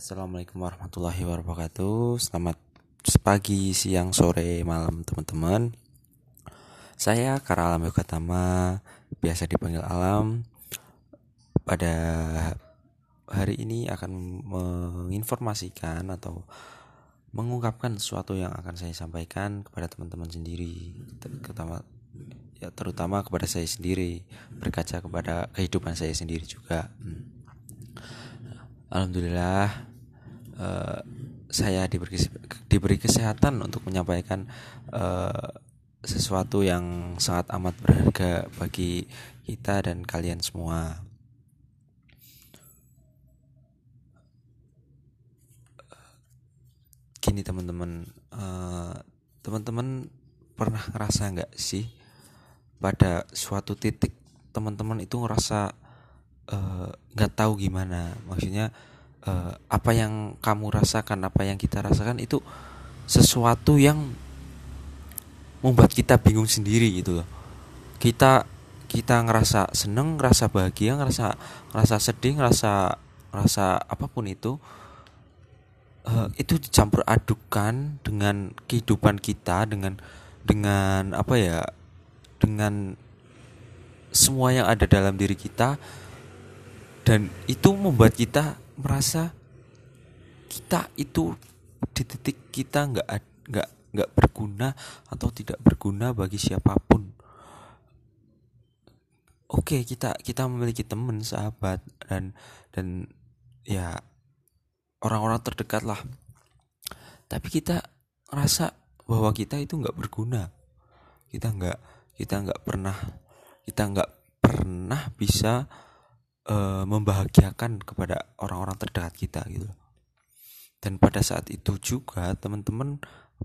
Assalamualaikum warahmatullahi wabarakatuh. Selamat pagi, siang, sore, malam teman-teman. Saya Kara Alam Yogatama Biasa dipanggil Alam. Pada hari ini akan menginformasikan atau mengungkapkan sesuatu yang akan saya sampaikan kepada teman-teman sendiri terutama ya terutama kepada saya sendiri berkaca kepada kehidupan saya sendiri juga. Hmm. Alhamdulillah uh, saya diberi diberi kesehatan untuk menyampaikan uh, sesuatu yang sangat amat berharga bagi kita dan kalian semua. Gini teman-teman, uh, teman-teman pernah ngerasa nggak sih pada suatu titik teman-teman itu ngerasa nggak uh, tahu gimana, maksudnya uh, apa yang kamu rasakan, apa yang kita rasakan itu sesuatu yang membuat kita bingung sendiri gitu loh. Kita kita ngerasa seneng, ngerasa bahagia, ngerasa ngerasa sedih, ngerasa ngerasa apa pun itu uh, itu dicampur adukan dengan kehidupan kita dengan dengan apa ya dengan semua yang ada dalam diri kita dan itu membuat kita merasa kita itu di titik kita nggak nggak nggak berguna atau tidak berguna bagi siapa pun. Oke kita kita memiliki teman sahabat dan dan ya orang-orang terdekat lah. Tapi kita rasa bahwa kita itu nggak berguna. Kita nggak kita nggak pernah kita nggak pernah bisa uh, membahagiakan kepada orang-orang terdekat kita gitu. Dan pada saat itu juga teman-teman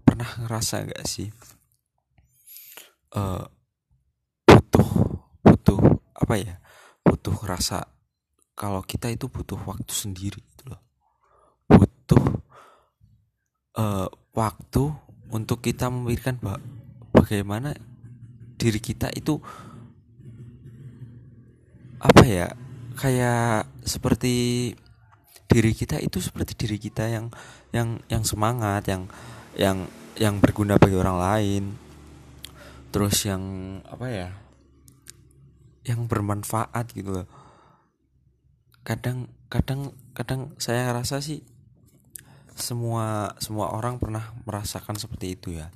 pernah ngerasa gak sih uh, butuh butuh apa ya butuh rasa kalau kita itu butuh waktu sendiri gitu loh. Butuh uh, waktu untuk kita memikirkan bagaimana diri kita itu apa ya kayak seperti diri kita itu seperti diri kita yang yang yang semangat yang yang yang berguna bagi orang lain. Terus yang apa ya yang bermanfaat gitu loh. Kadang kadang kadang saya rasa sih semua semua orang pernah merasakan seperti itu ya.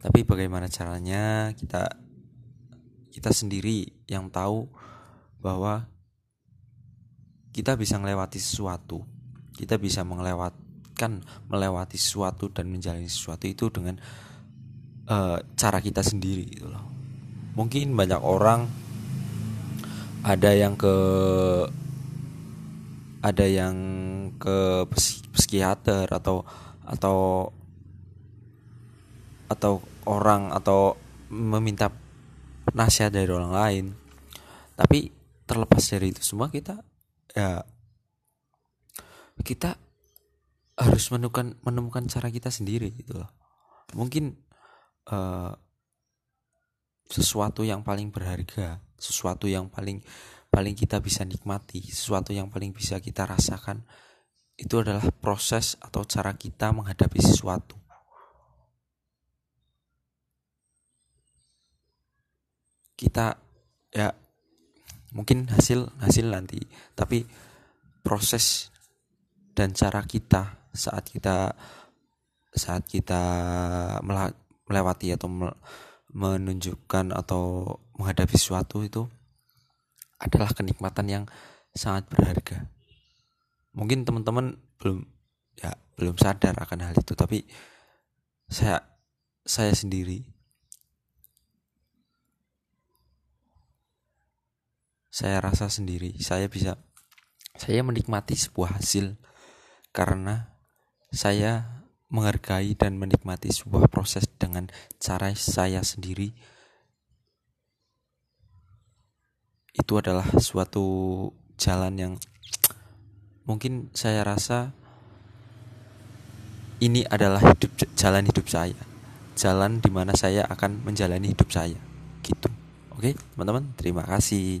Tapi bagaimana caranya kita kita sendiri yang tahu bahwa kita bisa melewati sesuatu kita bisa melewatkan melewati sesuatu dan menjalani sesuatu itu dengan uh, cara kita sendiri gitu loh. Mungkin banyak orang ada yang ke ada yang ke psikiater atau atau atau orang atau meminta nasihat dari orang lain. Tapi terlepas dari itu semua kita ya kita harus menemukan menemukan cara kita sendiri gitu loh. Mungkin uh, sesuatu yang paling berharga sesuatu yang paling paling kita bisa nikmati sesuatu yang paling bisa kita rasakan itu adalah proses atau cara kita menghadapi sesuatu. Kita ya mungkin hasil hasil nanti tapi proses dan cara kita saat kita saat kita melewati atau menunjukkan atau menghadapi sesuatu itu adalah kenikmatan yang sangat berharga. Mungkin teman-teman belum ya belum sadar akan hal itu tapi saya saya sendiri saya rasa sendiri saya bisa saya menikmati sebuah hasil karena saya menghargai dan menikmati sebuah proses dengan cara saya sendiri. Itu adalah suatu jalan yang mungkin saya rasa ini adalah hidup jalan hidup saya. Jalan di mana saya akan menjalani hidup saya. Gitu. Oke teman-teman terima kasih